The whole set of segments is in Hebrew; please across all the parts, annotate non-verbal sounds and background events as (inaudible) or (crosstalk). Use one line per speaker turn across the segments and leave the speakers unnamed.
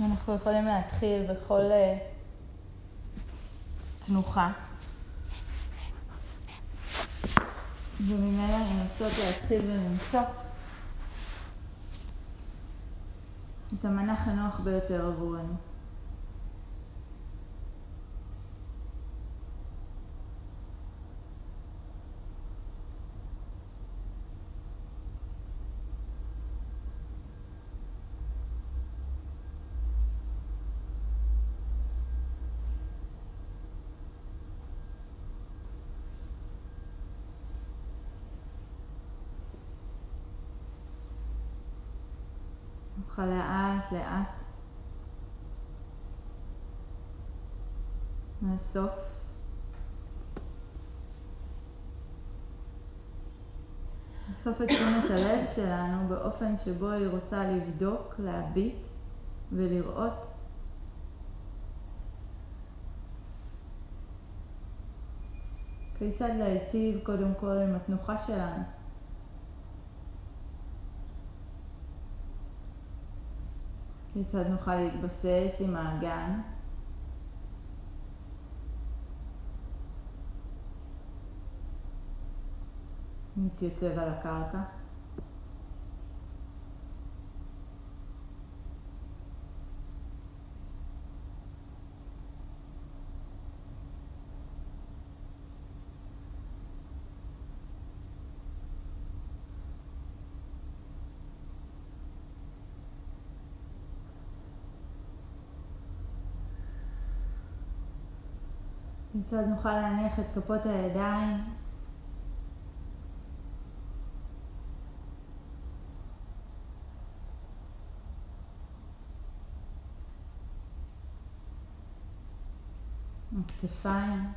אנחנו יכולים להתחיל בכל uh, תנוחה. וממילא לנסות להתחיל ולמצוא את המנח הנוח ביותר עבורנו. ככה לאט מהסוף. לאסוף את תשומת הלב שלנו באופן שבו היא רוצה לבדוק, להביט ולראות כיצד להיטיב קודם כל עם התנוחה שלנו. כיצד נוכל להתבסס עם האגן. נתייצב על הקרקע. כיצד נוכל להניח את כפות הידיים? הכתפיים.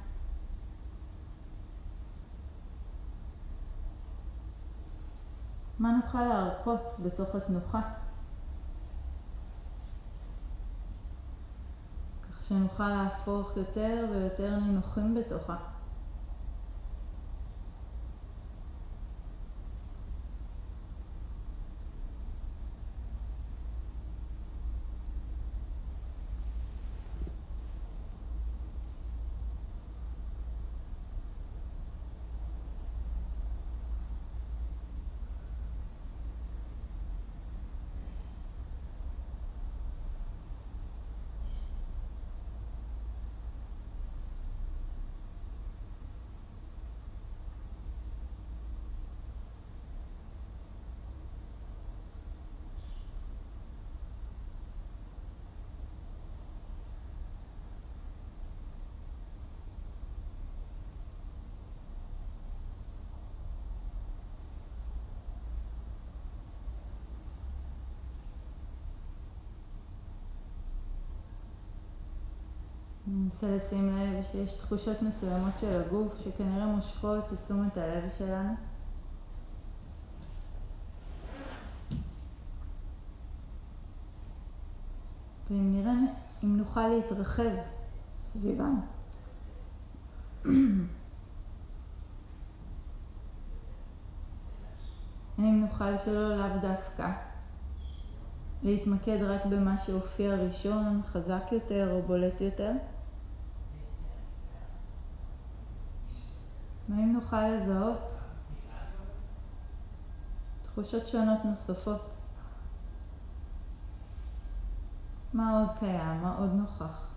מה נוכל להרפות בתוך התנוחה שנוכל להפוך יותר ויותר נינוחים בתוכה. ננסה לשים לב שיש תחושות מסוימות של הגוף שכנראה מושכות את תשומת הלב שלנו. ואם נראה, אם נוכל להתרחב סביבם. האם נוכל שלא לאו דווקא להתמקד רק במה שהופיע ראשון, חזק יותר או בולט יותר? האם נוכל לזהות תחושות שונות נוספות? מה עוד קיים? מה עוד נוכח?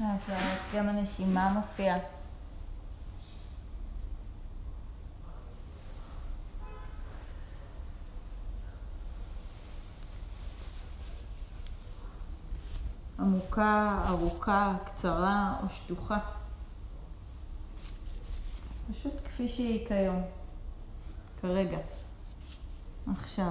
לאט לאט גם הנשימה מופיעה. עמוקה, ארוכה, קצרה או שטוחה. פשוט כפי שהיא כיום, כרגע, עכשיו.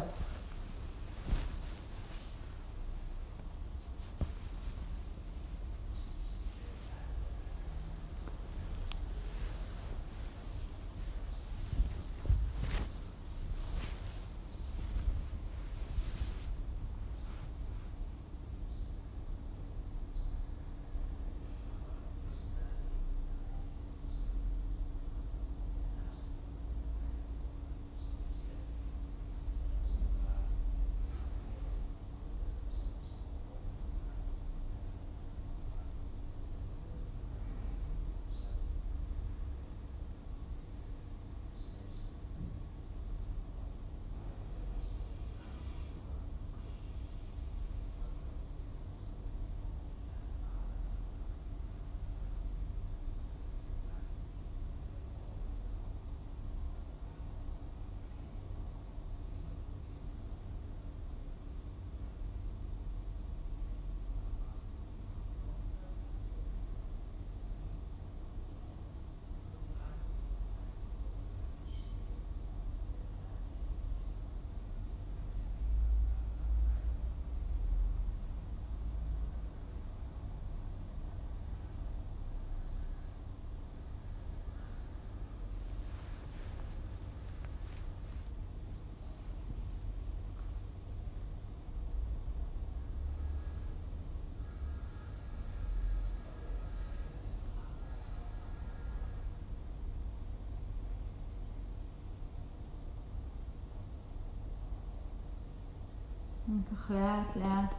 וכך לאט לאט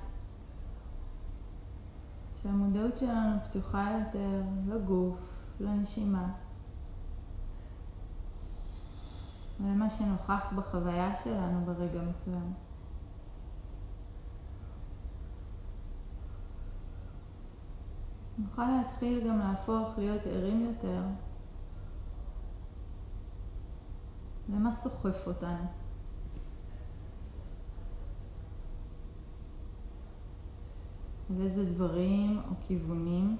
שהמודעות שלנו פתוחה יותר לגוף, לנשימה ולמה שנוכח בחוויה שלנו ברגע מסוים. נוכל להתחיל גם להפוך להיות ערים יותר למה סוחף אותנו. ואיזה דברים או כיוונים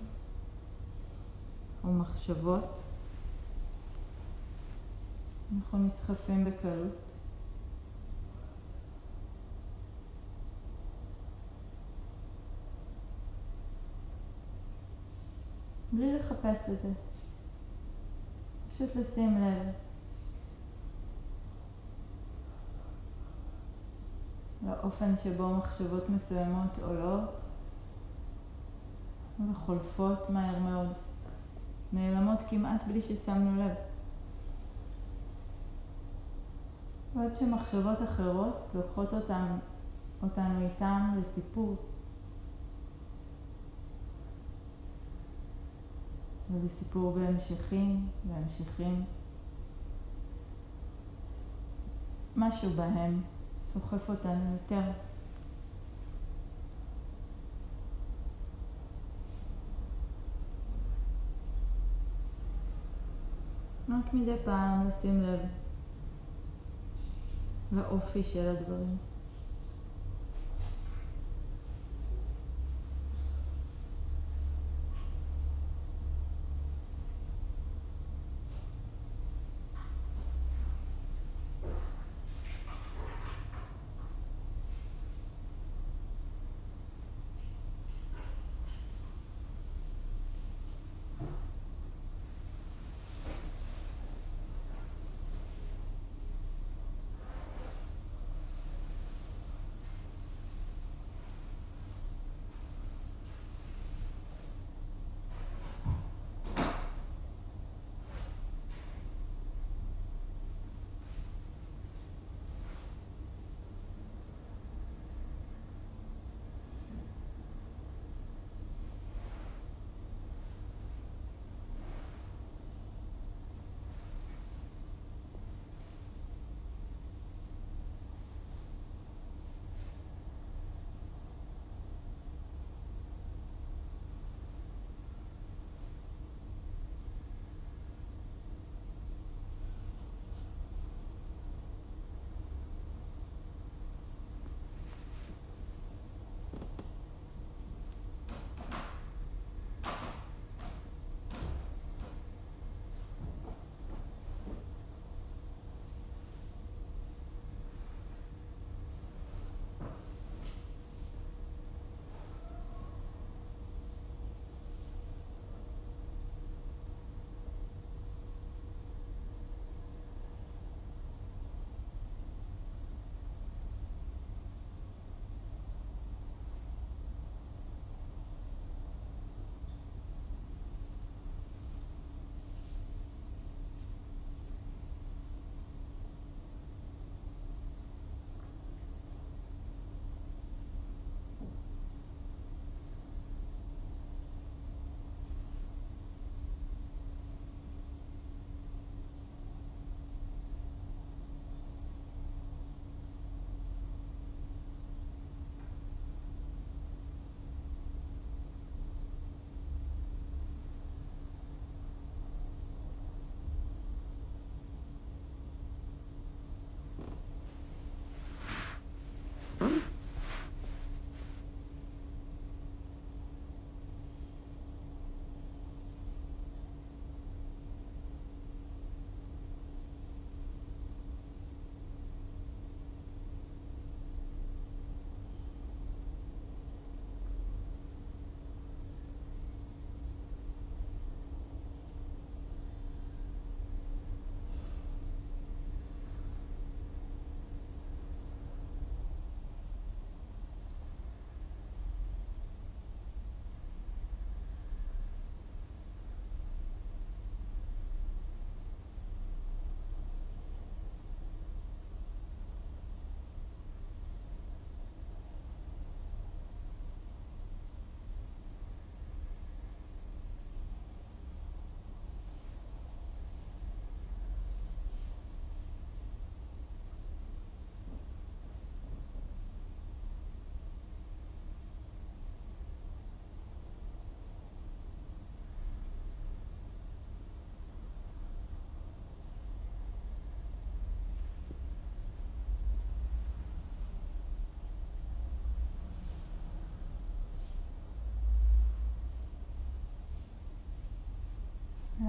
או מחשבות אנחנו נסחפים בקלות. בלי לחפש את זה. פשוט לשים לב. לאופן שבו מחשבות מסוימות עולות וחולפות מהר מאוד, נעלמות כמעט בלי ששמנו לב. ועד שמחשבות אחרות לוקחות אותן, אותנו איתן לסיפור. ולסיפור בהמשכים, בהמשכים. משהו בהם סוחף אותנו יותר. רק מדי פעם לשים לב לאופי של הדברים.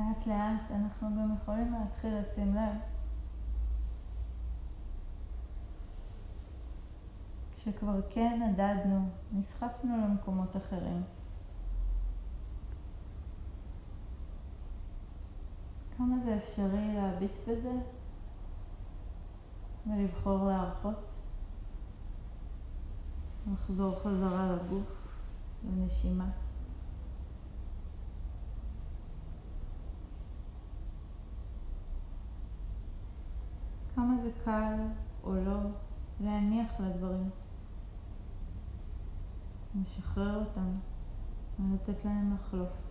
לאט לאט אנחנו גם יכולים להתחיל לשים לב שכבר כן נדדנו, נסחפנו למקומות אחרים. כמה זה אפשרי להביט בזה ולבחור להרפות, לחזור חזרה לגוף, לנשימה. כמה זה קל או לא להניח לדברים, לשחרר אותם ולתת להם לחלוף.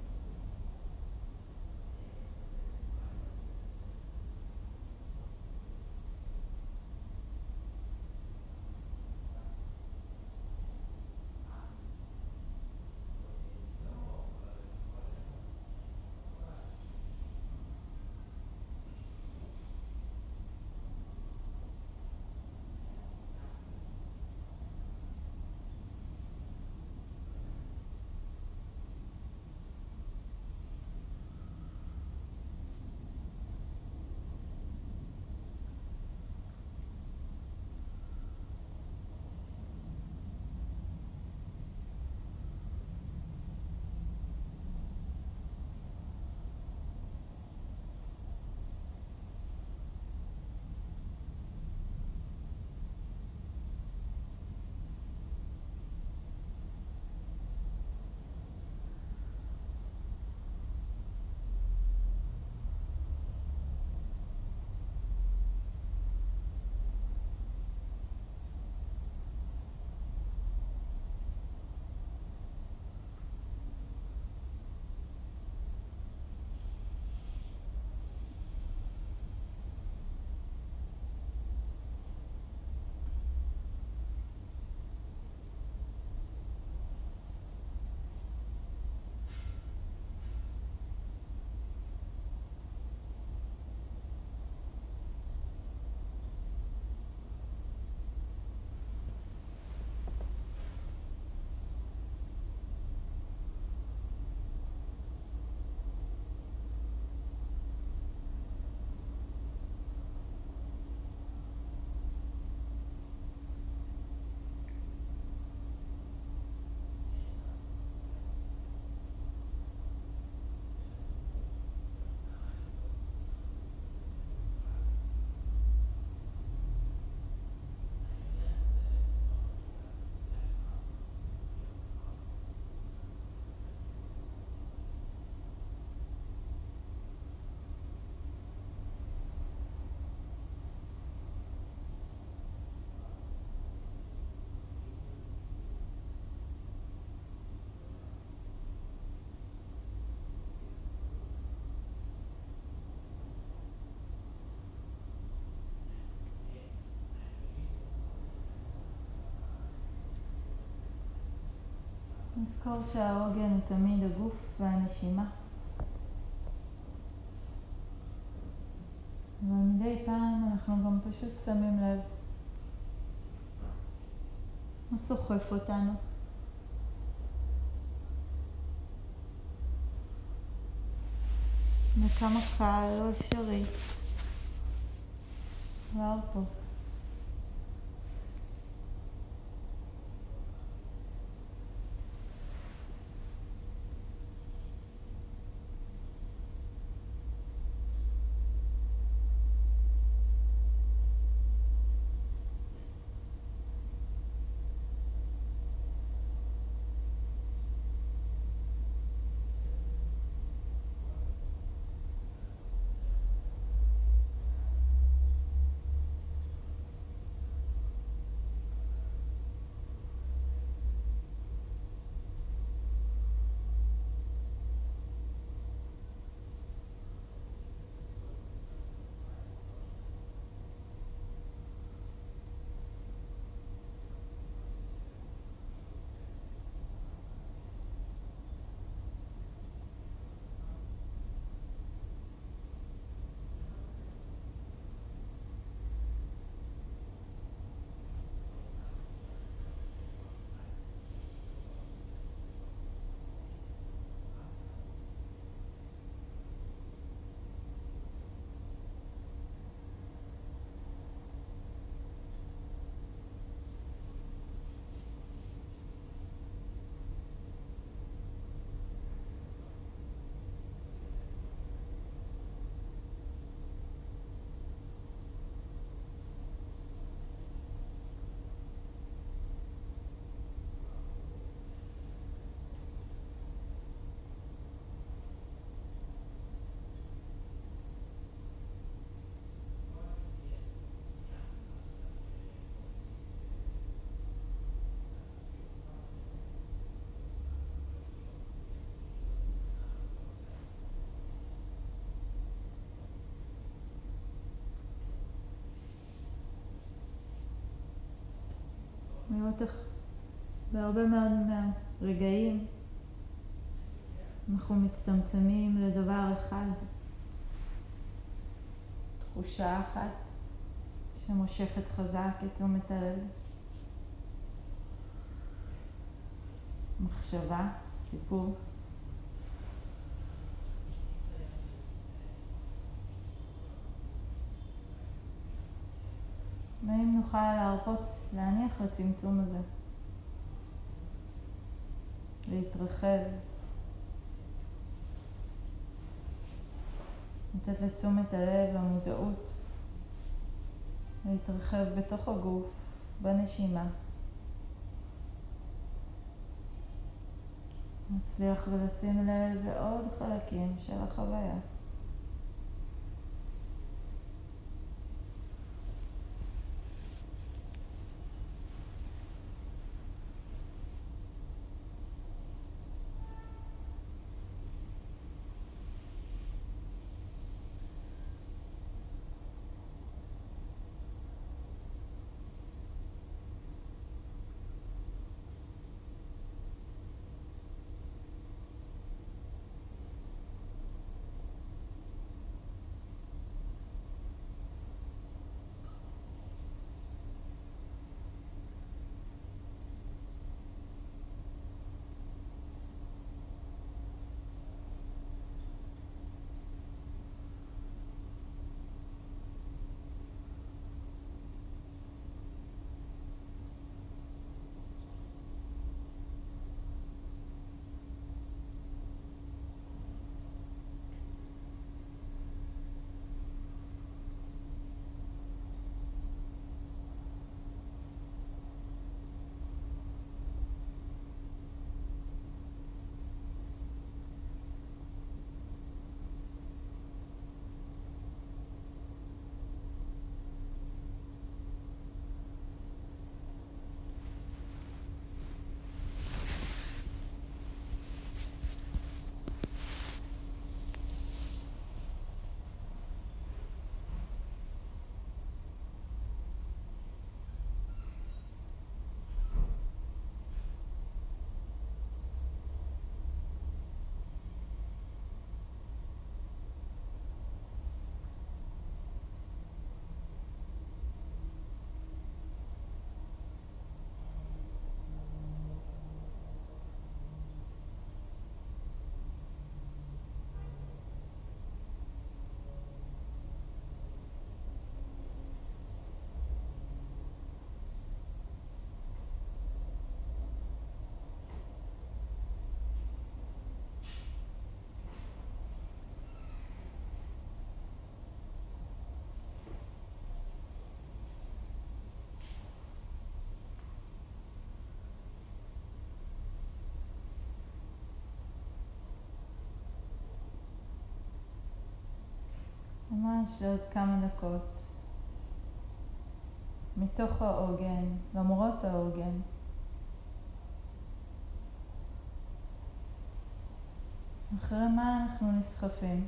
נזכור שהעוגן הוא תמיד הגוף והנשימה. אבל מדי פעם אנחנו גם פשוט שמים לב מה סוחף אותנו. וכמה קל או אפשרי להרפות. לראות איך בהרבה מאוד מהרגעים. אנחנו מצטמצמים לדבר אחד, תחושה אחת שמושכת חזק את תשומת הלב, מחשבה, סיפור. ואם נוכל להרפות, להניח לצמצום הזה, להתרחב, לתת לתשומת הלב, למודעות, להתרחב בתוך הגוף, בנשימה. נצליח ולשים לב לעוד חלקים של החוויה. ממש לעוד כמה דקות. מתוך העוגן, למרות העוגן. אחרי מה אנחנו נסחפים?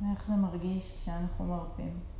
ואיך זה מרגיש כשאנחנו מרפים?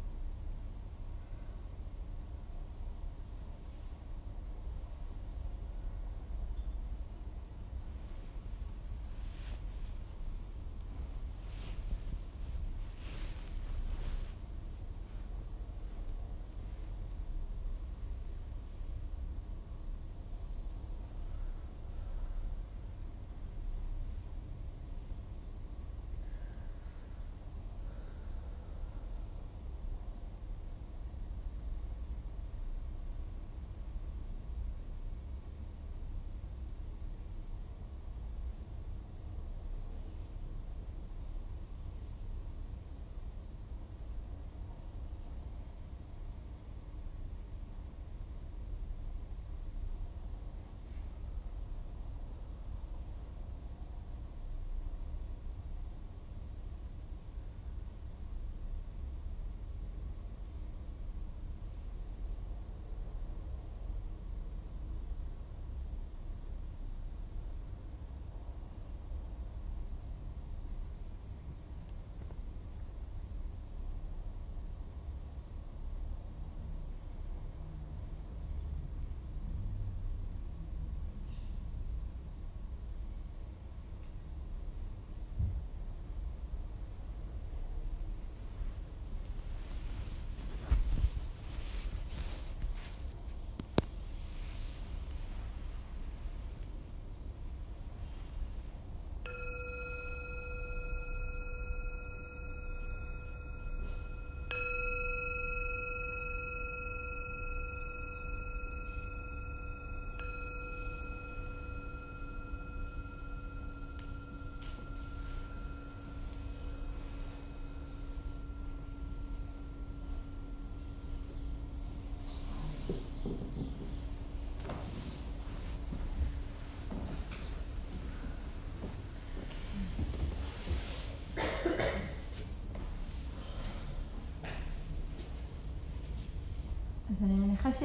מניחה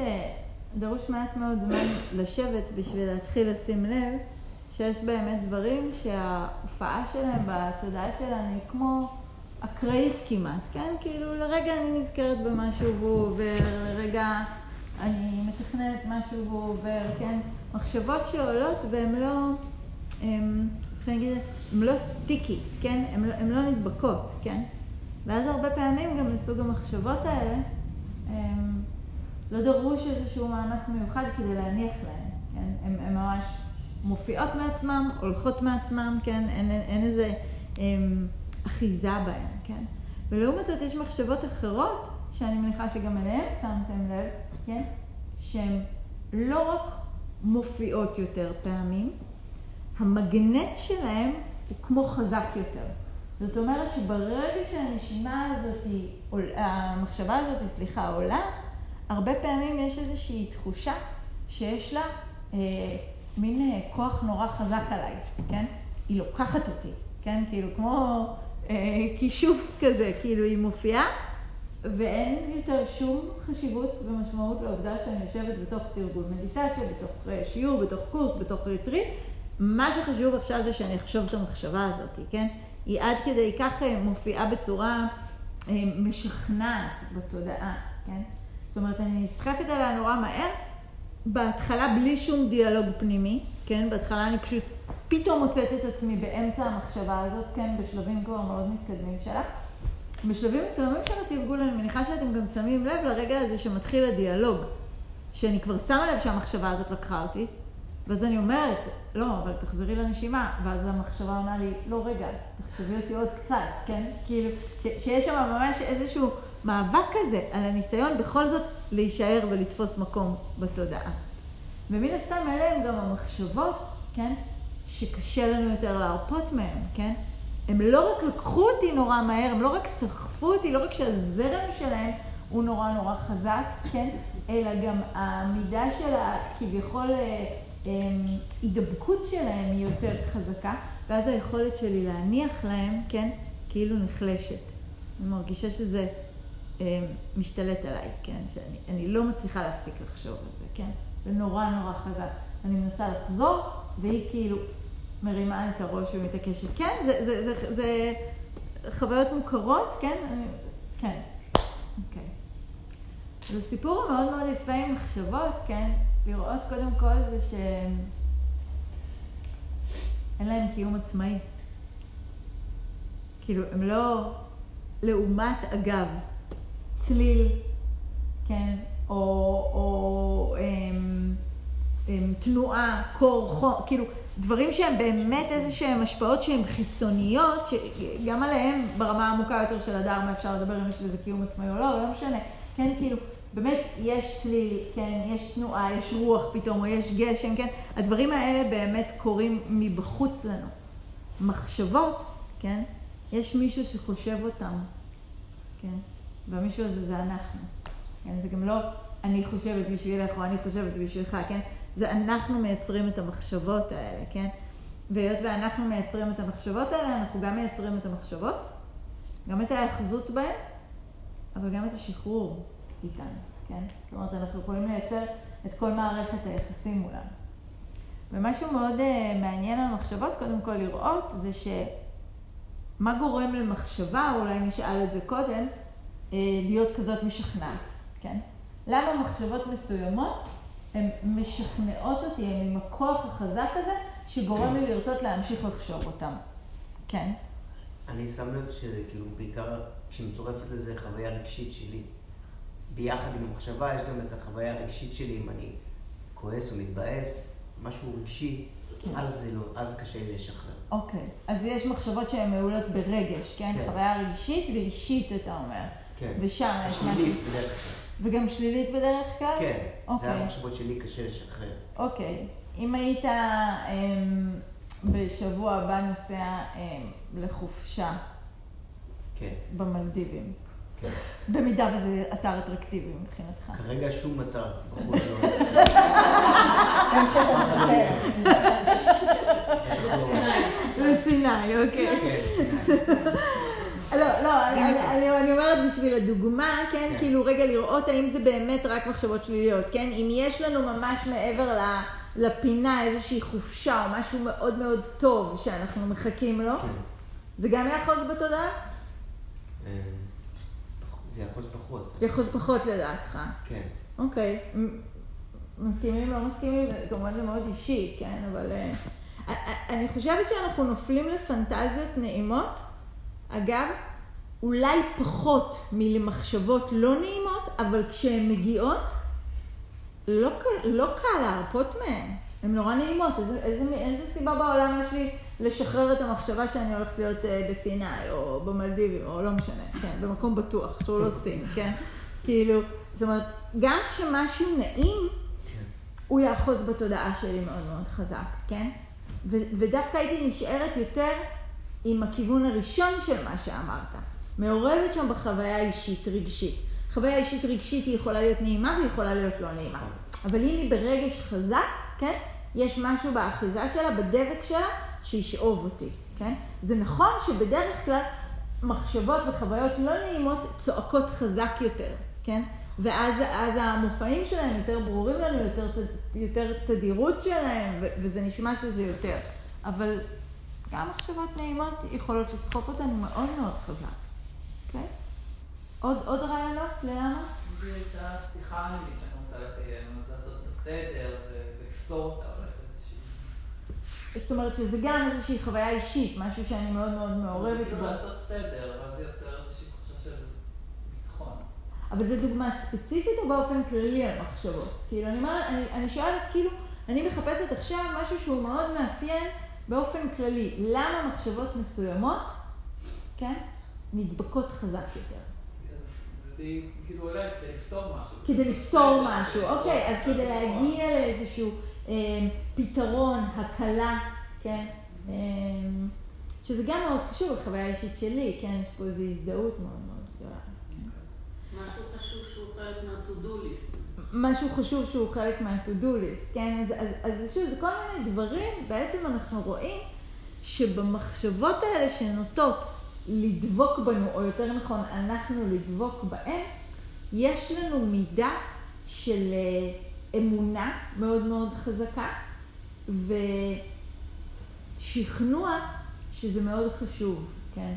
שדרוש מעט מאוד זמן לשבת בשביל להתחיל לשים לב שיש באמת דברים שההופעה שלהם בתודעה שלנו היא כמו אקראית כמעט, כן? כאילו לרגע אני נזכרת במשהו והוא עובר, לרגע אני מתכננת משהו והוא עובר, כן? מחשבות שעולות והן לא, הם, איך אני אגיד, הן לא סטיקי, כן? הן לא, לא נדבקות, כן? ואז הרבה פעמים גם לסוג המחשבות האלה, הם, לא דרוש איזשהו מאמץ מיוחד כדי להניח להן, כן? הן ממש מופיעות מעצמם, הולכות מעצמם, כן? אין, אין, אין איזה הם, אחיזה בהן, כן? ולעומת זאת יש מחשבות אחרות, שאני מניחה שגם אליהן שמתם לב, כן? שהן לא רק מופיעות יותר פעמים, המגנט שלהן הוא כמו חזק יותר. זאת אומרת שברגע שהנשימה הזאת, המחשבה הזאת, סליחה, עולה, הרבה פעמים יש איזושהי תחושה שיש לה אה, מין אה, כוח נורא חזק עליי, כן? היא לוקחת אותי, כן? כאילו כמו אה, כישוף כזה, כאילו היא מופיעה ואין יותר שום חשיבות ומשמעות לעובדה שאני יושבת בתוך תרגול מדיטציה, בתוך אה, שיעור, בתוך קורס, בתוך ריטריט. מה שחשוב עכשיו זה שאני אחשוב את המחשבה הזאת, כן? היא עד כדי כך אה, מופיעה בצורה אה, משכנעת בתודעה, כן? זאת אומרת, אני נסחפת עליה נורא מהר, בהתחלה בלי שום דיאלוג פנימי, כן? בהתחלה אני פשוט פתאום מוצאת את עצמי באמצע המחשבה הזאת, כן? בשלבים כבר מאוד מתקדמים שלה. בשלבים מסוימים של התרגול, אני מניחה שאתם גם שמים לב לרגע הזה שמתחיל הדיאלוג, שאני כבר שמה לב שהמחשבה הזאת לקחה אותי, ואז אני אומרת, לא, אבל תחזרי לנשימה, ואז המחשבה עונה לי, לא, רגע, תחשבי אותי עוד קצת, כן? כאילו, שיש שם ממש איזשהו מאבק כזה על הניסיון בכל זאת להישאר ולתפוס מקום בתודעה. ומן הסתם אלה הם גם המחשבות, כן? שקשה לנו יותר להרפות מהן, כן? הם לא רק לקחו אותי נורא מהר, הם לא רק סחפו אותי, לא רק שהזרם שלהם הוא נורא נורא חזק, כן? אלא גם העמידה של הכביכול הידבקות שלהם היא יותר חזקה, ואז היכולת שלי להניח להם, כן? כאילו נחלשת. אני מרגישה שזה אה, משתלט עליי, כן? שאני לא מצליחה להפסיק לחשוב על זה, כן? זה נורא נורא חזק. אני מנסה לחזור, והיא כאילו מרימה את הראש ומתעקשת. כן, זה, זה, זה, זה חוויות מוכרות, כן? אני, כן, אוקיי. זה סיפור מאוד מאוד יפה עם מחשבות, כן? לראות קודם כל זה שאין להם קיום עצמאי. כאילו, הם לא לעומת אגב, צליל, כן? או, או הם, הם, תנועה, קור, חום, כאילו, דברים שהם באמת איזה שהם השפעות שהן חיצוניות, שגם עליהם ברמה העמוקה יותר של הדרמה אפשר לדבר אם יש לזה קיום עצמאי או לא, לא משנה. כן, כאילו, באמת יש צליל, כן, יש תנועה, יש רוח פתאום, או יש גשם, כן, הדברים האלה באמת קורים מבחוץ לנו. מחשבות, כן, יש מישהו שחושב אותם, כן, והמישהו הזה זה אנחנו. כן, זה גם לא אני חושבת בשבילך או אני חושבת בשבילך, כן? זה אנחנו מייצרים את המחשבות האלה, כן? והיות ואנחנו מייצרים את המחשבות האלה, אנחנו גם מייצרים את המחשבות, גם את ההאחזות בהן, אבל גם את השחרור איתן, כן? זאת אומרת, אנחנו יכולים לייצר את כל מערכת היחסים מולם. ומשהו מאוד uh, מעניין על מחשבות, קודם כל לראות, זה שמה גורם למחשבה, אולי נשאל את זה קודם, להיות כזאת משכנעת, כן? למה מחשבות מסוימות הן משכנעות אותי, הן עם הכוח החזק הזה, שגורם לי לרצות להמשיך לחשוב אותן. כן.
אני שם לב שזה כאילו בעיקר כשמצורפת לזה חוויה רגשית שלי. ביחד עם המחשבה יש גם את החוויה הרגשית שלי, אם אני כועס או מתבאס, משהו רגשי, כן. אז זה לא, אז קשה לי לשחרר.
אוקיי, אז יש מחשבות שהן מעולות ברגש, כן? כן. חוויה רגשית ואישית, אתה אומר.
כן.
ושם
יש משהו...
וגם שלילית בדרך כלל?
כן, okay. זה אוקיי. המחשבות שלי קשה לשחרר.
אוקיי. Okay. אם היית um, בשבוע הבא נוסע um, לחופשה
כן.
במלדיבים.
כן. (laughs)
במידה וזה אתר אטרקטיבי מבחינתך.
כרגע שום אתר בחו"ל לא... (laughs)
הסרט. (laughs) לסיני, אוקיי. לא, לא, אני- אומרת בשביל הדוגמה, כן,
כן.
כאילו רגע לראות האם זה באמת רק מחשבות שליליות, כן? אם יש לנו ממש מעבר לפינה איזושהי חופשה או משהו מאוד מאוד טוב שאנחנו מחכים לו,
כן.
זה גם יאחוז בתודעה?
אה, זה יחוז פחות.
זה יאחוז פחות לדעתך.
כן.
אוקיי. מסכימים, לא מסכימים, כמובן זה מאוד אישי, כן? אבל אה, א- א- אני חושבת שאנחנו נופלים לפנטזיות נעימות. אגב, אולי פחות מלמחשבות לא נעימות, אבל כשהן מגיעות, לא, לא קל להרפות מהן. הן נורא נעימות. איזה, איזה, איזה סיבה בעולם יש לי לשחרר את המחשבה שאני הולכת להיות אה, בסיני, או במלדיבים, או לא משנה, כן, במקום בטוח, שהוא לא סין, כן? כאילו, זאת אומרת, גם כשמשהו נעים. הוא יאחוז בתודעה שלי מאוד מאוד חזק, כן? ו- ודווקא הייתי נשארת יותר עם הכיוון הראשון של מה שאמרת. מעורבת שם בחוויה אישית רגשית. חוויה אישית רגשית היא יכולה להיות נעימה והיא יכולה להיות לא נעימה. אבל אם היא ברגש חזק, כן? יש משהו באחיזה שלה, בדבק שלה, שישאוב אותי, כן? זה נכון שבדרך כלל מחשבות וחוויות לא נעימות צועקות חזק יותר, כן? ואז אז המופעים שלהם יותר ברורים לנו, יותר, יותר תדירות שלהם, ו- וזה נשמע שזה יותר. אבל גם מחשבות נעימות יכולות לסחוף אותנו מאוד מאוד חזק, אוקיי? עוד, עוד רעיונות ללמה?
זו הייתה שיחה נגיד שאני רוצה לקיים, אז לעשות בסדר ולפתור אותה, אולי.
זאת אומרת שזה גם איזושהי חוויה אישית, משהו שאני מאוד מאוד מעורבת
כאילו
בו.
לעשות סדר, ואז זה יוצר איזושהי תחושה של ביטחון.
אבל זו דוגמה ספציפית או באופן כללי על מחשבות? כאילו, אני אומרת, אני, אני שואלת, כאילו, אני מחפשת עכשיו משהו שהוא מאוד מאפיין באופן כללי. למה מחשבות מסוימות, כן, נדבקות חזק יותר?
אז זה די, כאילו אולי כדי לפתור משהו.
כדי לפתור משהו,
כדי
אוקיי, אז כדי. להגיע לאיזשהו אה, פתרון, הקלה, כן, אה, שזה גם מאוד קשור לחוויה האישית שלי, כן, יש פה איזו הזדהות מאוד מאוד גדולה. כן.
משהו חשוב שהוא חלק מה-to-do list.
משהו חשוב שהוא חלק מה-to-do list, כן? אז, אז, אז שוב, זה כל מיני דברים, בעצם אנחנו רואים שבמחשבות האלה שנוטות לדבוק בנו, או יותר נכון, אנחנו לדבוק בהם, יש לנו מידה של אה, אמונה מאוד מאוד חזקה, ושכנוע שזה מאוד חשוב, כן?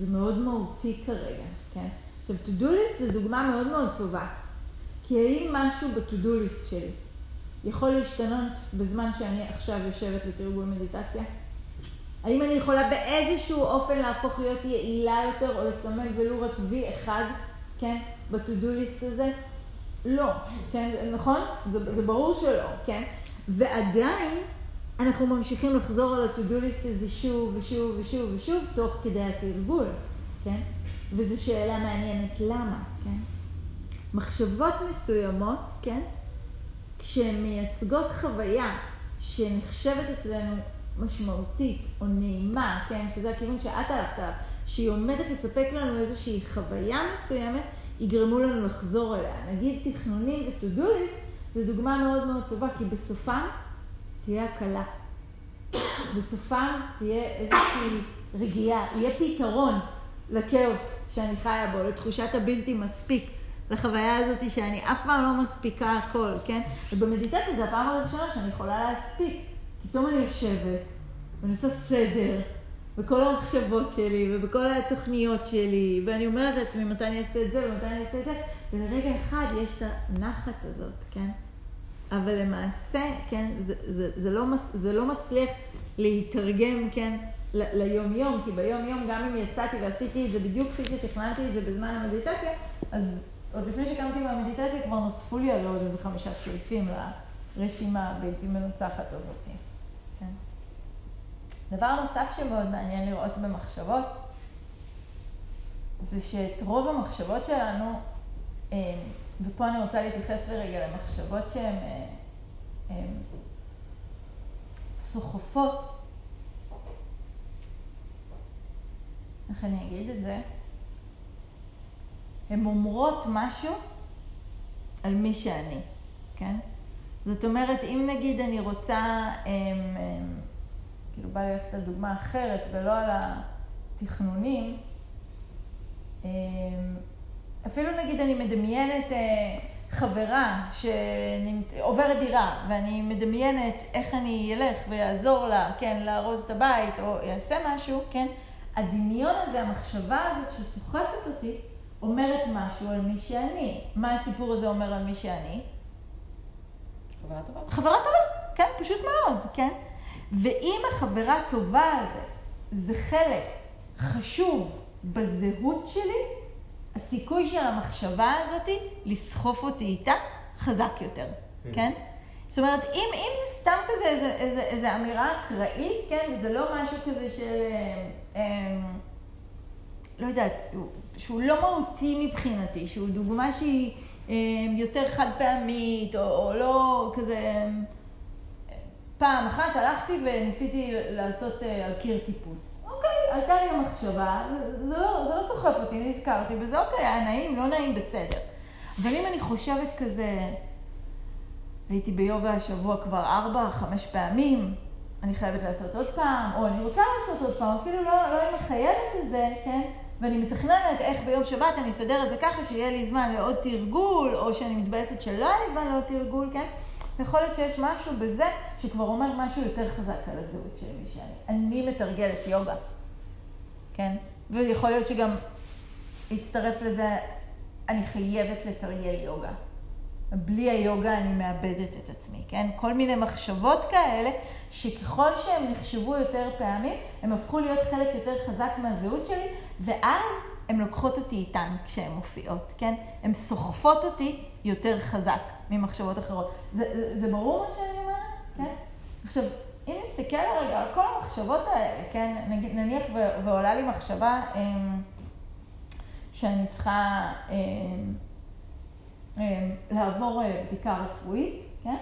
זה מאוד מהותי כרגע, כן? עכשיו, to do list זה דוגמה מאוד מאוד טובה. כי האם משהו ב-to-do list שלי יכול להשתנות בזמן שאני עכשיו יושבת לתרגול מדיטציה? האם אני יכולה באיזשהו אופן להפוך להיות יעילה יותר או לסמן ולו רק וי אחד, כן, ב-to-do list הזה? לא, כן, נכון? זה, זה ברור שלא, כן? ועדיין אנחנו ממשיכים לחזור על ה-to-do הזה שוב ושוב ושוב ושוב תוך כדי התרגול, כן? וזו שאלה מעניינת, למה, כן? מחשבות מסוימות, כן? כשהן מייצגות חוויה שנחשבת אצלנו משמעותית או נעימה, כן? שזה הכיוון שאת הלכת עליו, שהיא עומדת לספק לנו איזושהי חוויה מסוימת, יגרמו לנו לחזור אליה. נגיד תכנונים ו-to-do list, זו דוגמה מאוד מאוד טובה, כי בסופם תהיה הקלה. בסופם תהיה איזושהי רגיעה, יהיה פתרון לכאוס שאני חיה בו, לתחושת הבלתי מספיק, לחוויה הזאת שאני אף פעם לא מספיקה הכל, כן? ובמדיטציה זו הפעם הראשונה שאני יכולה להספיק. פתאום אני יושבת ואני עושה סדר בכל המחשבות שלי ובכל התוכניות שלי, ואני אומרת לעצמי מתי אני אעשה את זה ומתי אני אעשה את זה, ולרגע אחד יש את הנחת הזאת, כן? אבל למעשה, כן, זה, זה, זה, לא, מס- זה לא מצליח להתרגם, כן, ל- ליום-יום, כי ביום-יום, גם אם יצאתי ועשיתי את זה בדיוק כפי שתכננתי את זה בזמן המדיטציה, אז עוד לפני שקמתי מהמדיטציה כבר נוספו לי הרי עוד איזה חמישה סעיפים לרשימה הבלתי מנוצחת הזאת. כן. דבר נוסף שמאוד מעניין לראות במחשבות, זה שאת רוב המחשבות שלנו, אה, ופה אני רוצה להתייחס לרגע למחשבות שהן אה, אה, סוחפות, איך אני אגיד את זה? הן אומרות משהו על מי שאני, כן? זאת אומרת, אם נגיד אני רוצה, הם, הם, כאילו בא לי ללכת על דוגמה אחרת ולא על התכנונים, אמ, אפילו נגיד אני מדמיינת אה, חברה שעוברת דירה, ואני מדמיינת איך אני אלך ויעזור לה, כן, לארוז את הבית, או יעשה משהו, כן? הדמיון הזה, המחשבה הזאת שסוחפת אותי, אומרת משהו על מי שאני. מה הסיפור הזה אומר על מי שאני?
חברה טובה.
חברה טובה, כן, פשוט מאוד, כן? ואם החברה הטובה הזה זה חלק חשוב בזהות שלי, הסיכוי של המחשבה הזאת לסחוף אותי איתה חזק יותר, כן? זאת אומרת, אם, אם זה סתם כזה איזה, איזה, איזה אמירה אקראית, כן, וזה לא משהו כזה של, אה, אה, לא יודעת, שהוא לא מהותי מבחינתי, שהוא דוגמה שהיא אה, יותר חד פעמית, או, או לא כזה... פעם אחת הלכתי וניסיתי לעשות אה, על קיר טיפוס. אוקיי, עלתה לי המחשבה, זה לא, זה לא סוחף אותי, נזכרתי בזה, אוקיי, היה נעים, לא נעים, בסדר. אבל אם אני חושבת כזה, הייתי ביוגה השבוע כבר ארבע, חמש פעמים, אני חייבת לעשות עוד פעם, או אני רוצה לעשות עוד פעם, אפילו לא, לא מחייבת את זה, כן? ואני מתכננת איך ביום שבת אני אסדר את זה ככה שיהיה לי זמן לעוד תרגול, או שאני מתבאסת שלא היה לי זמן לעוד תרגול, כן? יכול להיות שיש משהו בזה שכבר אומר משהו יותר חזק על הזהות של מי שאני. אני מתרגלת יוגה, כן? ויכול להיות שגם יצטרף לזה, אני חייבת לתרגל יוגה. בלי היוגה אני מאבדת את עצמי, כן? כל מיני מחשבות כאלה, שככל שהן נחשבו יותר פעמים, הן הפכו להיות חלק יותר חזק מהזהות שלי, ואז הן לוקחות אותי איתן כשהן מופיעות, כן? הן סוחפות אותי יותר חזק ממחשבות אחרות. זה, זה, זה ברור מה שאני אומרת? כן? עכשיו, אם נסתכל רגע על כל המחשבות האלה, כן? נגיד, נניח ו, ועולה לי מחשבה אה, שאני צריכה... אה, אה, לעבור אה, בדיקה רפואית, כן?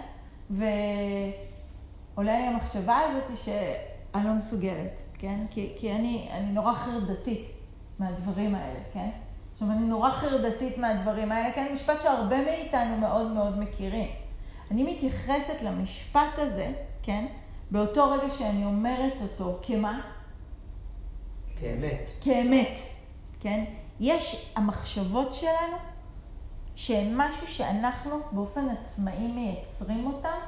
ועולה לי המחשבה הזאת שאני לא מסוגלת, כן? כי, כי אני, אני נורא חרדתית מהדברים האלה, כן? עכשיו, אני נורא חרדתית מהדברים האלה, כן? משפט שהרבה מאיתנו מאוד מאוד מכירים. אני מתייחסת למשפט הזה, כן? באותו רגע שאני אומרת אותו, כמה?
כאמת.
כאמת, כן? יש, המחשבות שלנו שהן משהו שאנחנו באופן עצמאי מייצרים אותן,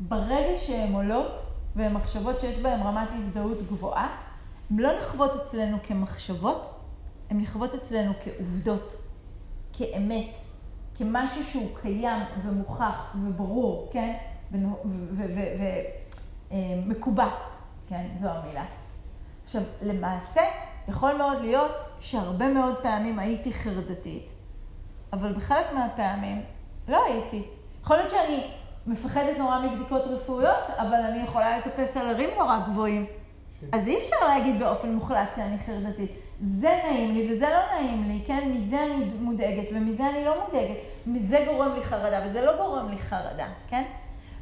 ברגע שהן עולות, והן מחשבות שיש בהן רמת הזדהות גבוהה, הן לא נחוות אצלנו כמחשבות, הן נחוות אצלנו כעובדות, כאמת, כמשהו שהוא קיים ומוכח וברור, כן? ומקובע, כן? זו המילה. עכשיו, למעשה, יכול מאוד להיות שהרבה מאוד פעמים הייתי חרדתית, אבל בחלק מהפעמים לא הייתי. יכול להיות שאני מפחדת נורא מבדיקות רפואיות, אבל אני יכולה לטפס על הרים נורא גבוהים. אז אי אפשר להגיד באופן מוחלט שאני חרדתית. זה נעים לי וזה לא נעים לי, כן? מזה אני מודאגת ומזה אני לא מודאגת. מזה גורם לי חרדה וזה לא גורם לי חרדה, כן?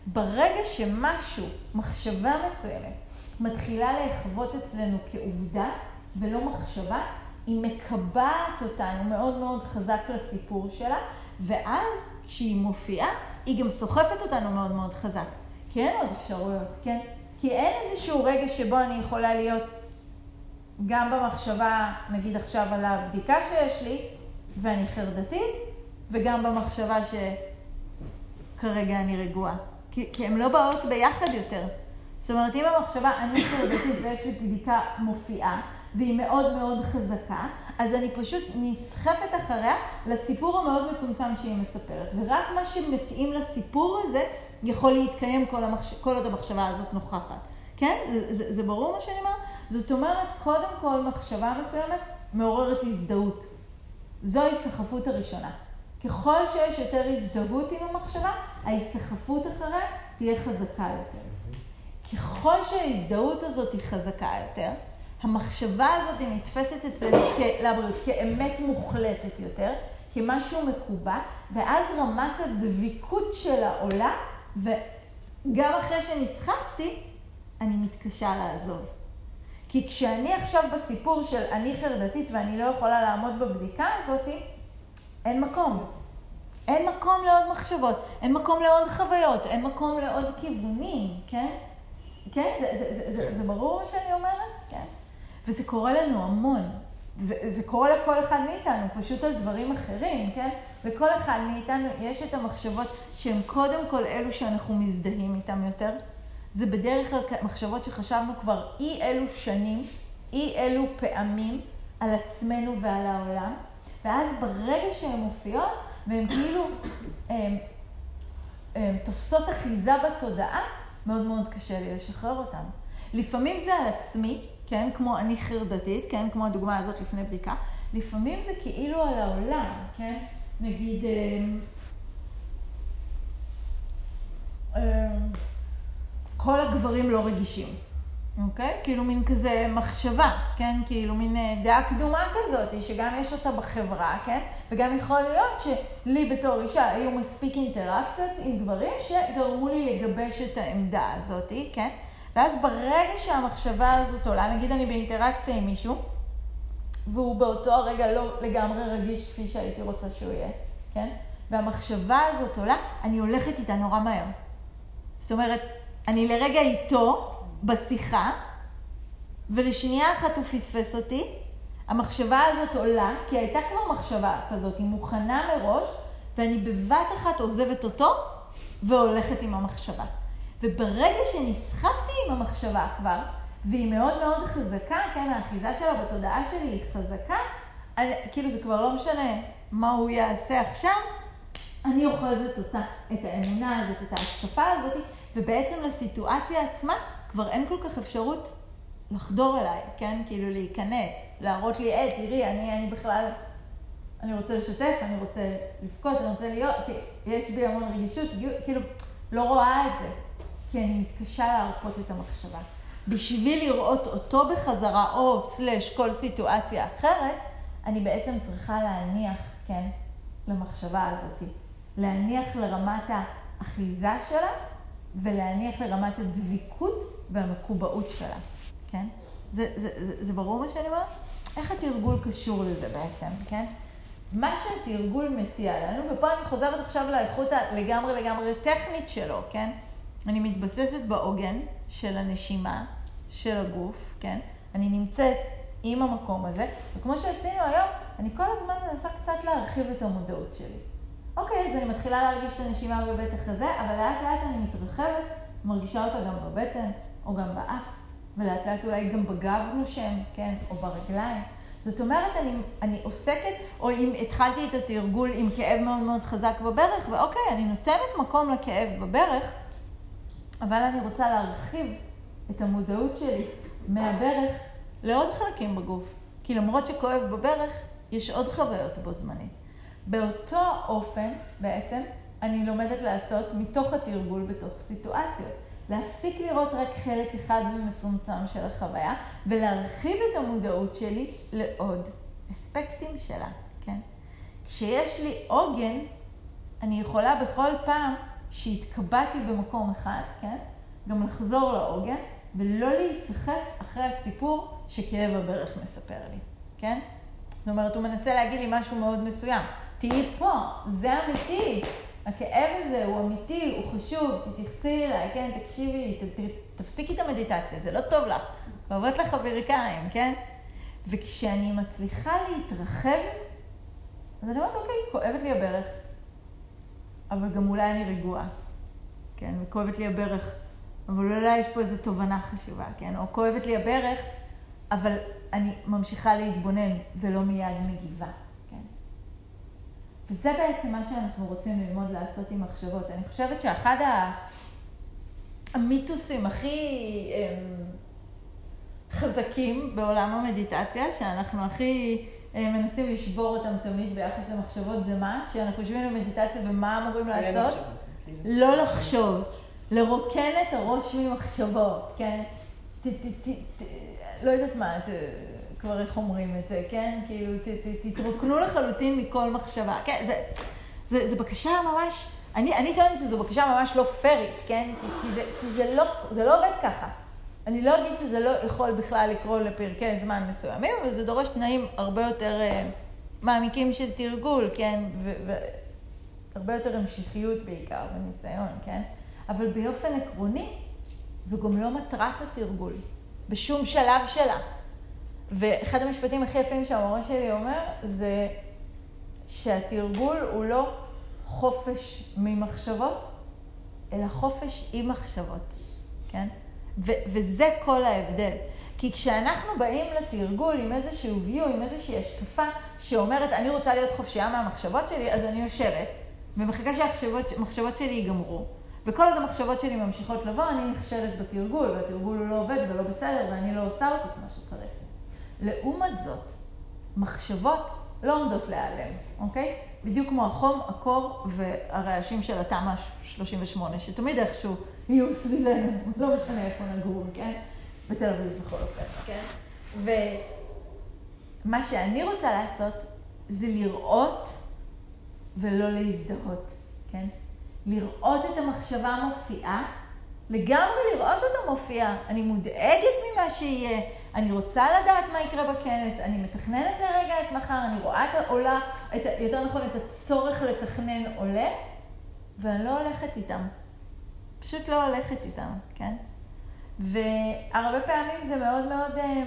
ברגע שמשהו, מחשבה מסוימת, מתחילה להחוות אצלנו כעובדה ולא מחשבה, היא מקבעת אותנו מאוד מאוד חזק לסיפור שלה, ואז כשהיא מופיעה, היא גם סוחפת אותנו מאוד מאוד חזק. כי אין עוד אפשרויות, כן? כי אין איזשהו רגע שבו אני יכולה להיות גם במחשבה, נגיד עכשיו על הבדיקה שיש לי, ואני חרדתית, וגם במחשבה שכרגע אני רגועה. כי, כי הן לא באות ביחד יותר. זאת אומרת, אם המחשבה אני חרדתית ויש לי בדיקה מופיעה, והיא מאוד מאוד חזקה, אז אני פשוט נסחפת אחריה לסיפור המאוד מצומצם שהיא מספרת. ורק מה שמתאים לסיפור הזה יכול להתקיים כל, המחש... כל עוד המחשבה הזאת נוכחת. כן? זה, זה, זה ברור מה שאני אומרת? זאת אומרת, קודם כל מחשבה מסוימת מעוררת הזדהות. זו ההיסחפות הראשונה. ככל שיש יותר הזדהות עם המחשבה, ההיסחפות אחריה תהיה חזקה יותר. ככל שההזדהות הזאת היא חזקה יותר, המחשבה הזאת היא נתפסת אצלנו לבריאות כאמת מוחלטת יותר, כמשהו מקובע, ואז רמת הדביקות שלה עולה, וגם אחרי שנסחפתי, אני מתקשה לעזוב. כי כשאני עכשיו בסיפור של אני חרדתית ואני לא יכולה לעמוד בבדיקה הזאת, אין מקום. אין מקום לעוד מחשבות, אין מקום לעוד חוויות, אין מקום לעוד כיוונים, כן? כן? זה, זה, זה, זה, זה ברור מה שאני אומרת? כן. וזה קורה לנו המון. זה, זה קורה לכל אחד מאיתנו, פשוט על דברים אחרים, כן? לכל אחד מאיתנו יש את המחשבות שהן קודם כל אלו שאנחנו מזדהים איתן יותר. זה בדרך כלל מחשבות שחשבנו כבר אי אלו שנים, אי אלו פעמים על עצמנו ועל העולם, ואז ברגע שהן מופיעות, והן כאילו הם, הם, תופסות אחיזה בתודעה, מאוד מאוד קשה לי לשחרר אותן. לפעמים זה על עצמי, כן, כמו אני חרדתית, כן, כמו הדוגמה הזאת לפני בדיקה, לפעמים זה כאילו על העולם, כן, נגיד, כל הגברים לא רגישים. אוקיי? כאילו מין כזה מחשבה, כן? כאילו מין אה, דעה קדומה כזאת, שגם יש אותה בחברה, כן? וגם יכול להיות שלי בתור אישה היו מספיק אינטראקציות עם גברים שגרמו לי לגבש את העמדה הזאת, כן? ואז ברגע שהמחשבה הזאת עולה, נגיד אני באינטראקציה עם מישהו, והוא באותו הרגע לא לגמרי רגיש כפי שהייתי רוצה שהוא יהיה, כן? והמחשבה הזאת עולה, אני הולכת איתה נורא מהר. זאת אומרת, אני לרגע איתו, בשיחה, ולשנייה אחת הוא פספס אותי, המחשבה הזאת עולה, כי הייתה כבר מחשבה כזאת, היא מוכנה מראש, ואני בבת אחת עוזבת אותו והולכת עם המחשבה. וברגע שנסחפתי עם המחשבה כבר, והיא מאוד מאוד חזקה, כן, האחיזה שלה בתודעה שלי היא חזקה, אני, כאילו זה כבר לא משנה מה הוא יעשה עכשיו, אני אוחזת אותה, את האמונה הזאת, את ההשקפה הזאת, ובעצם לסיטואציה עצמה כבר אין כל כך אפשרות לחדור אליי, כן? כאילו להיכנס, להראות לי, אה, תראי, אני, אני בכלל, אני רוצה לשתף, אני רוצה לבכות, אני רוצה להיות, כי יש בי המון רגישות, כאילו, לא רואה את זה, כי אני מתקשה להרפות את המחשבה. בשביל לראות אותו בחזרה, או סלש כל סיטואציה אחרת, אני בעצם צריכה להניח, כן, למחשבה הזאת. להניח לרמת האחיזה שלה ולהניח לרמת הדביקות והמקובעות שלה, כן? זה, זה, זה, זה ברור מה שאני אומרת? איך התרגול קשור לזה בעצם, כן? מה שהתרגול מציע לנו, ופה אני חוזרת עכשיו לאיכות הלגמרי לגמרי טכנית שלו, כן? אני מתבססת בעוגן של הנשימה, של הגוף, כן? אני נמצאת עם המקום הזה, וכמו שעשינו היום, אני כל הזמן מנסה קצת להרחיב את המודעות שלי. אוקיי, אז אני מתחילה להרגיש את הנשימה בבית החזה, אבל לאט לאט אני מתרחבת, מרגישה אותה גם בבטן, או גם באף, ולאט לאט אולי גם בגב נושם, כן, או ברגליים. זאת אומרת, אני, אני עוסקת, או אם התחלתי את התרגול עם כאב מאוד מאוד חזק בברך, ואוקיי, אני נותנת מקום לכאב בברך, אבל אני רוצה להרחיב את המודעות שלי מהברך לעוד חלקים בגוף. כי למרות שכואב בברך, יש עוד חוויות בו זמנית. באותו אופן, בעצם, אני לומדת לעשות מתוך התרגול בתוך סיטואציות. להפסיק לראות רק חלק אחד ומצומצם של החוויה, ולהרחיב את המודעות שלי לעוד אספקטים שלה, כן? כשיש לי עוגן, אני יכולה בכל פעם שהתקבעתי במקום אחד, כן? גם לחזור לעוגן, ולא להיסחף אחרי הסיפור שכאב הברך מספר לי, כן? זאת אומרת, הוא מנסה להגיד לי משהו מאוד מסוים. תהיי פה, זה אמיתי. הכאב הזה הוא אמיתי, הוא חשוב, תתייחסי אליי, כן, תקשיבי, ת, ת, תפסיקי את המדיטציה, זה לא טוב לך, כואבות לך הברכיים, כן? וכשאני מצליחה להתרחב, אז אני אומרת, אוקיי, כואבת לי הברך, אבל גם אולי אני רגועה, כן, וכואבת לי הברך, אבל אולי יש פה איזו תובנה חשובה, כן? או כואבת לי הברך, אבל אני ממשיכה להתבונן ולא מיד מגיבה. וזה בעצם מה שאנחנו רוצים ללמוד לעשות עם מחשבות. אני חושבת שאחד המיתוסים הכי אמ, חזקים בעולם המדיטציה, שאנחנו הכי מנסים לשבור אותם תמיד ביחס למחשבות, זה מה? שאנחנו יושבים במדיטציה ומה אמורים לעשות? לא לחשוב. לרוקן את הראש ממחשבות, כן? לא יודעת מה, כבר איך אומרים את זה, כן? כאילו, ת, ת, תתרוקנו לחלוטין מכל מחשבה. כן, זה, זה, זה בקשה ממש, אני, אני טוענת שזו בקשה ממש לא פיירית, כן? כי, כי, זה, כי זה, לא, זה לא עובד ככה. אני לא אגיד שזה לא יכול בכלל לקרוא לפרקי זמן מסוימים, אבל זה דורש תנאים הרבה יותר uh, מעמיקים של תרגול, כן? והרבה יותר המשכיות בעיקר, וניסיון, כן? אבל באופן עקרוני, זו גם לא מטרת התרגול, בשום שלב שלה. ואחד המשפטים הכי יפים שהמורה שלי אומר, זה שהתרגול הוא לא חופש ממחשבות, אלא חופש עם מחשבות, כן? ו- וזה כל ההבדל. כי כשאנחנו באים לתרגול עם איזשהו view, עם איזושהי השקפה שאומרת, אני רוצה להיות חופשייה מהמחשבות שלי, אז אני יושבת ומחכה שהמחשבות שלי ייגמרו. וכל עוד המחשבות שלי ממשיכות לבוא, אני נכשלת בתרגול, והתרגול הוא לא עובד ולא בסדר, ואני לא עושה אותו כמו שצריך. לעומת זאת, מחשבות לא עומדות להיעלם, אוקיי? בדיוק כמו החום, הקור והרעשים של התמ"א 38, שתמיד איכשהו יהיו סביבנו, לא משנה איפה נגור, כן? בתל אביב בכל אופן, כן? ומה שאני רוצה לעשות זה לראות ולא להזדהות, כן? לראות את המחשבה מופיעה, לגמרי לראות אותה מופיעה. אני מודאגת ממה שיהיה, אני רוצה לדעת מה יקרה בכנס, אני מתכננת לרגע את מחר, אני רואה את העולה, את, יותר נכון, את הצורך לתכנן עולה, ואני לא הולכת איתם. פשוט לא הולכת איתם, כן? והרבה פעמים זה מאוד מאוד אה,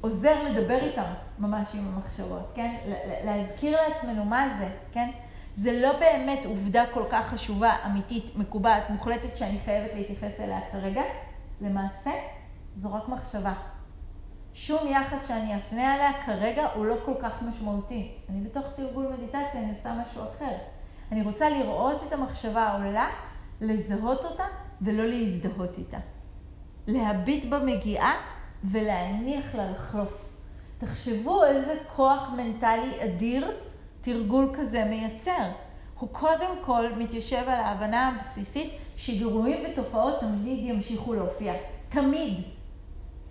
עוזר לדבר איתם ממש עם המחשבות, כן? להזכיר לעצמנו מה זה, כן? זה לא באמת עובדה כל כך חשובה, אמיתית, מקובעת, מוחלטת, שאני חייבת להתייחס אליה כרגע. למעשה, זו רק מחשבה. שום יחס שאני אפנה עליה כרגע הוא לא כל כך משמעותי. אני בתוך תרגול מדיטציה, אני עושה משהו אחר. אני רוצה לראות את המחשבה העולה, לזהות אותה ולא להזדהות איתה. להביט במגיעה ולהניח לה לחלוף. תחשבו איזה כוח מנטלי אדיר תרגול כזה מייצר. הוא קודם כל מתיישב על ההבנה הבסיסית שגירויים ותופעות תמיד ימשיכו להופיע. תמיד.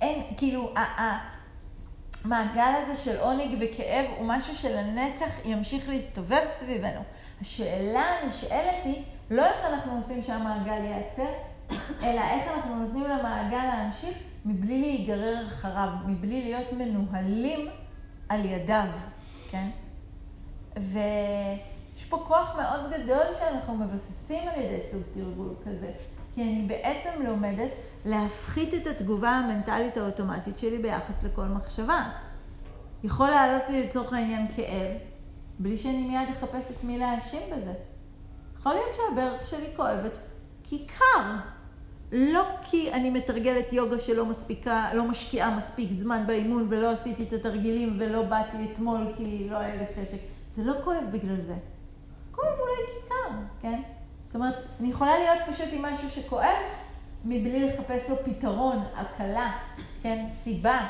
אין, כאילו, המעגל הזה של עונג וכאב הוא משהו שלנצח ימשיך להסתובב סביבנו. השאלה הנשאלת היא, לא איך אנחנו עושים שהמעגל ייעצר, אלא איך אנחנו נותנים למעגל להמשיך מבלי להיגרר אחריו, מבלי להיות מנוהלים על ידיו, כן? ויש פה כוח מאוד גדול שאנחנו מבססים על ידי סוג תרגול כזה. כי אני בעצם לומדת להפחית את התגובה המנטלית האוטומטית שלי ביחס לכל מחשבה. יכול לעלות לי לצורך העניין כאב, בלי שאני מיד אחפש את מי להאשים בזה. יכול להיות שהברך שלי כואבת כי קר. לא כי אני מתרגלת יוגה שלא מספיקה, לא משקיעה מספיק זמן באימון ולא עשיתי את התרגילים ולא באתי אתמול כי לא היה לי חשק. זה לא כואב בגלל זה. כואב אולי כי קר, כן? זאת אומרת, אני יכולה להיות פשוט עם משהו שכואב, מבלי לחפש לו פתרון, הקלה, כן? סיבה,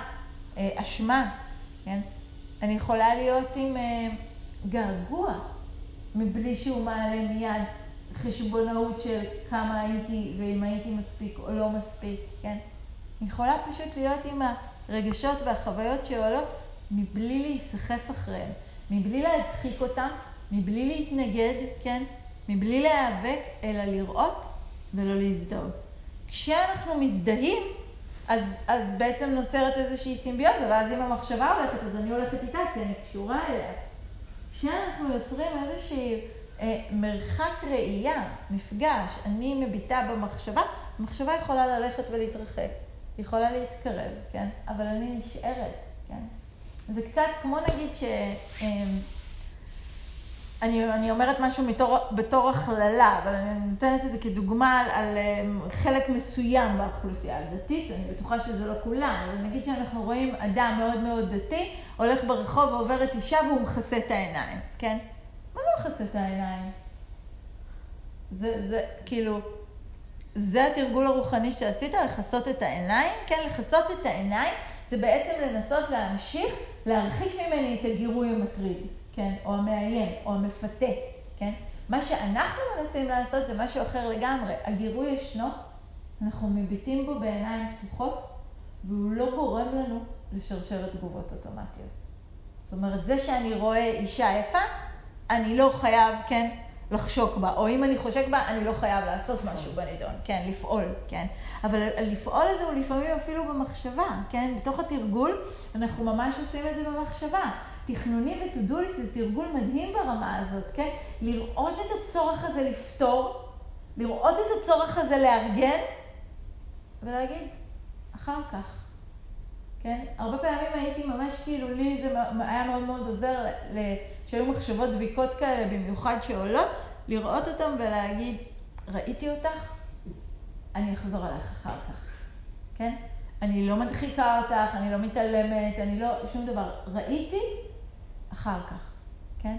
אה, אשמה, כן? אני יכולה להיות עם אה, געגוע, מבלי שהוא מעלה מיד חשבונאות של כמה הייתי ואם הייתי מספיק או לא מספיק, כן? אני יכולה פשוט להיות עם הרגשות והחוויות שעולות מבלי להיסחף אחריהם. מבלי להדחיק אותם, מבלי להתנגד, כן? מבלי להיאבק, אלא לראות ולא להזדהות. כשאנחנו מזדהים, אז, אז בעצם נוצרת איזושהי סימביוזה, ואז אם המחשבה הולכת, אז אני הולכת איתה, כי אני קשורה אליה. כשאנחנו יוצרים איזושהי אה, מרחק ראייה, מפגש, אני מביטה במחשבה, המחשבה יכולה ללכת ולהתרחק, היא יכולה להתקרב, כן? אבל אני נשארת, כן? זה קצת כמו נגיד ש... אמ, אני, אני אומרת משהו מתור, בתור הכללה, אבל אני נותנת את זה כדוגמה על, על אמ, חלק מסוים באוכלוסייה הדתית, אני בטוחה שזה לא כולם, אבל נגיד שאנחנו רואים אדם מאוד מאוד דתי, הולך ברחוב ועוברת אישה והוא מכסה את העיניים, כן? מה זה מכסה את העיניים? זה, זה, כאילו, זה התרגול הרוחני שעשית, לכסות את העיניים? כן, לכסות את העיניים זה בעצם לנסות להמשיך להרחיק ממני את הגירוי המטריד, כן? או המאיים, או המפתה, כן? מה שאנחנו מנסים לעשות זה משהו אחר לגמרי. הגירוי ישנו, אנחנו מביטים בו בעיניים פתוחות, והוא לא גורם לנו לשרשרת תגובות אוטומטיות. זאת אומרת, זה שאני רואה אישה יפה, אני לא חייב, כן, לחשוק בה, או אם אני חושק בה, אני לא חייב לעשות משהו בנידון, כן, לפעול, כן. אבל לפעול את זה הוא לפעמים אפילו במחשבה, כן? בתוך התרגול אנחנו ממש עושים את זה במחשבה. תכנוני וטודוליס זה תרגול מדהים ברמה הזאת, כן? לראות את הצורך הזה לפתור, לראות את הצורך הזה לארגן, ולהגיד, אחר כך. כן? הרבה פעמים הייתי ממש כאילו, לי זה היה מאוד מאוד עוזר, שהיו מחשבות דביקות כאלה, במיוחד שעולות, לראות אותן ולהגיד, ראיתי אותך, אני אחזור עלייך אחר כך, כן? אני לא מדחיקה אותך, אני לא מתעלמת, אני לא, שום דבר. ראיתי, אחר כך, כן?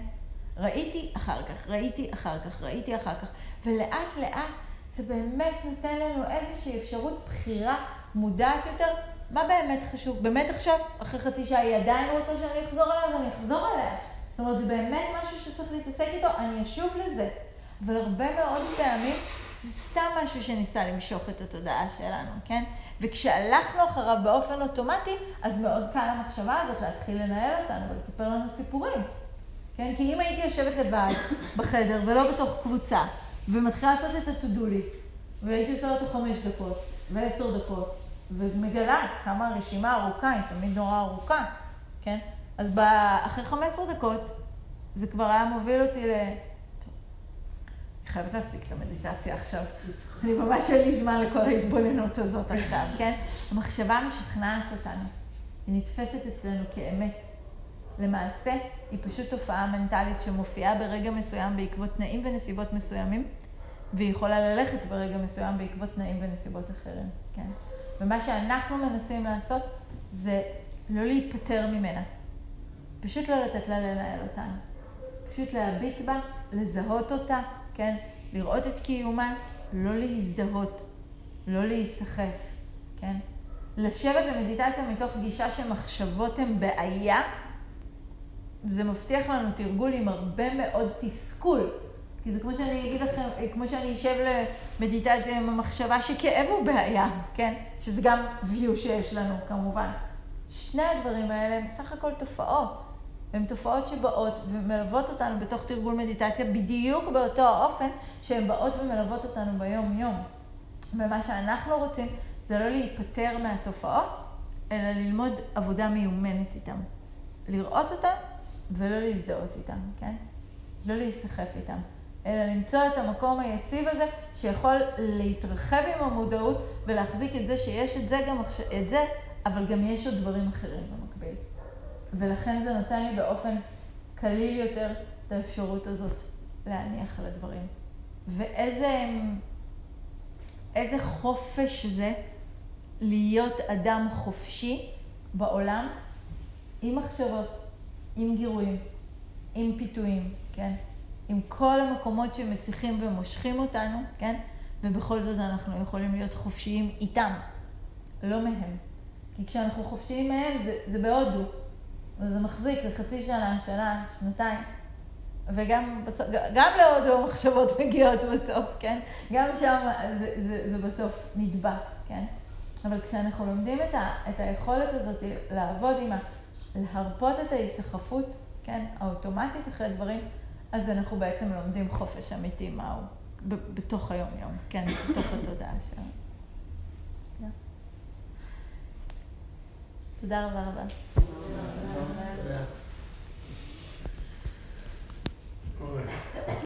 ראיתי אחר כך, ראיתי אחר כך, ראיתי אחר כך, ולאט לאט זה באמת נותן לנו איזושהי אפשרות בחירה מודעת יותר, מה באמת חשוב. באמת עכשיו, אחרי חצי שעה היא עדיין רוצה שאני אחזור אליה, אז אני אחזור אליה. זאת אומרת, זה באמת משהו שצריך להתעסק איתו, אני אשוב לזה. אבל הרבה מאוד פעמים זה סתם משהו שניסה למשוך את התודעה שלנו, כן? וכשהלכנו אחריו באופן אוטומטי, אז מאוד קל המחשבה הזאת להתחיל לנהל אותנו ולספר לנו סיפורים. כן? כי אם הייתי יושבת לבד בחדר ולא בתוך קבוצה, ומתחילה לעשות את ה-to-do list, והייתי עושה אותו חמש דקות ועשר דקות, ומגלה כמה הרשימה ארוכה, היא תמיד נורא ארוכה, כן? אז אחרי 15 דקות, זה כבר היה מוביל אותי ל... אני חייבת להפסיק את המדיטציה עכשיו. אני ממש אין לי זמן לכל ההתבוננות הזאת עכשיו, (laughs) כן? המחשבה משכנעת אותנו. היא נתפסת אצלנו כאמת. למעשה, היא פשוט תופעה מנטלית שמופיעה ברגע מסוים בעקבות תנאים ונסיבות מסוימים, והיא יכולה ללכת ברגע מסוים בעקבות תנאים ונסיבות אחרים, כן? ומה שאנחנו מנסים לעשות זה לא להיפטר ממנה. פשוט לא לתת לה לנהל אותנו. פשוט להביט בה, לזהות אותה, כן? לראות את קיומה, לא להזדהות, לא להיסחף, כן? לשבת במדיטציה מתוך גישה שמחשבות הן בעיה, זה מבטיח לנו תרגול עם הרבה מאוד תסכול. כי זה כמו שאני אגיד לכם, כמו שאני אשב למדיטציה עם המחשבה שכאב הוא בעיה, כן? שזה גם view שיש לנו כמובן. שני הדברים האלה הם סך הכל תופעות. הן תופעות שבאות ומלוות אותנו בתוך תרגול מדיטציה בדיוק באותו האופן שהן באות ומלוות אותנו ביום-יום. ומה שאנחנו רוצים זה לא להיפטר מהתופעות, אלא ללמוד עבודה מיומנת איתן. לראות אותן ולא להזדהות איתן, כן? לא להיסחף איתן. אלא למצוא את המקום היציב הזה שיכול להתרחב עם המודעות ולהחזיק את זה שיש את זה גם את זה, אבל גם יש עוד דברים אחרים במקביל. ולכן זה נותן לי באופן קליל יותר את האפשרות הזאת להניח על הדברים. ואיזה איזה חופש זה להיות אדם חופשי בעולם עם מחשבות, עם גירויים, עם פיתויים, כן? עם כל המקומות שמסיחים ומושכים אותנו, כן? ובכל זאת אנחנו יכולים להיות חופשיים איתם, לא מהם. כי כשאנחנו חופשיים מהם זה, זה בהודו, וזה מחזיק לחצי שנה, שנה, שנתיים. וגם בסוף, גם להודו המחשבות (laughs) מגיעות בסוף, כן? גם שם זה, זה, זה בסוף נדבק, כן? אבל כשאנחנו לומדים את, ה, את היכולת הזאת לעבוד עם ה... להרפות את ההיסחפות, כן, האוטומטית אחרי דברים, אז אנחנו בעצם לומדים חופש אמיתי מהו, בתוך היום-יום, כן, בתוך התודעה שלנו. תודה רבה רבה. תודה.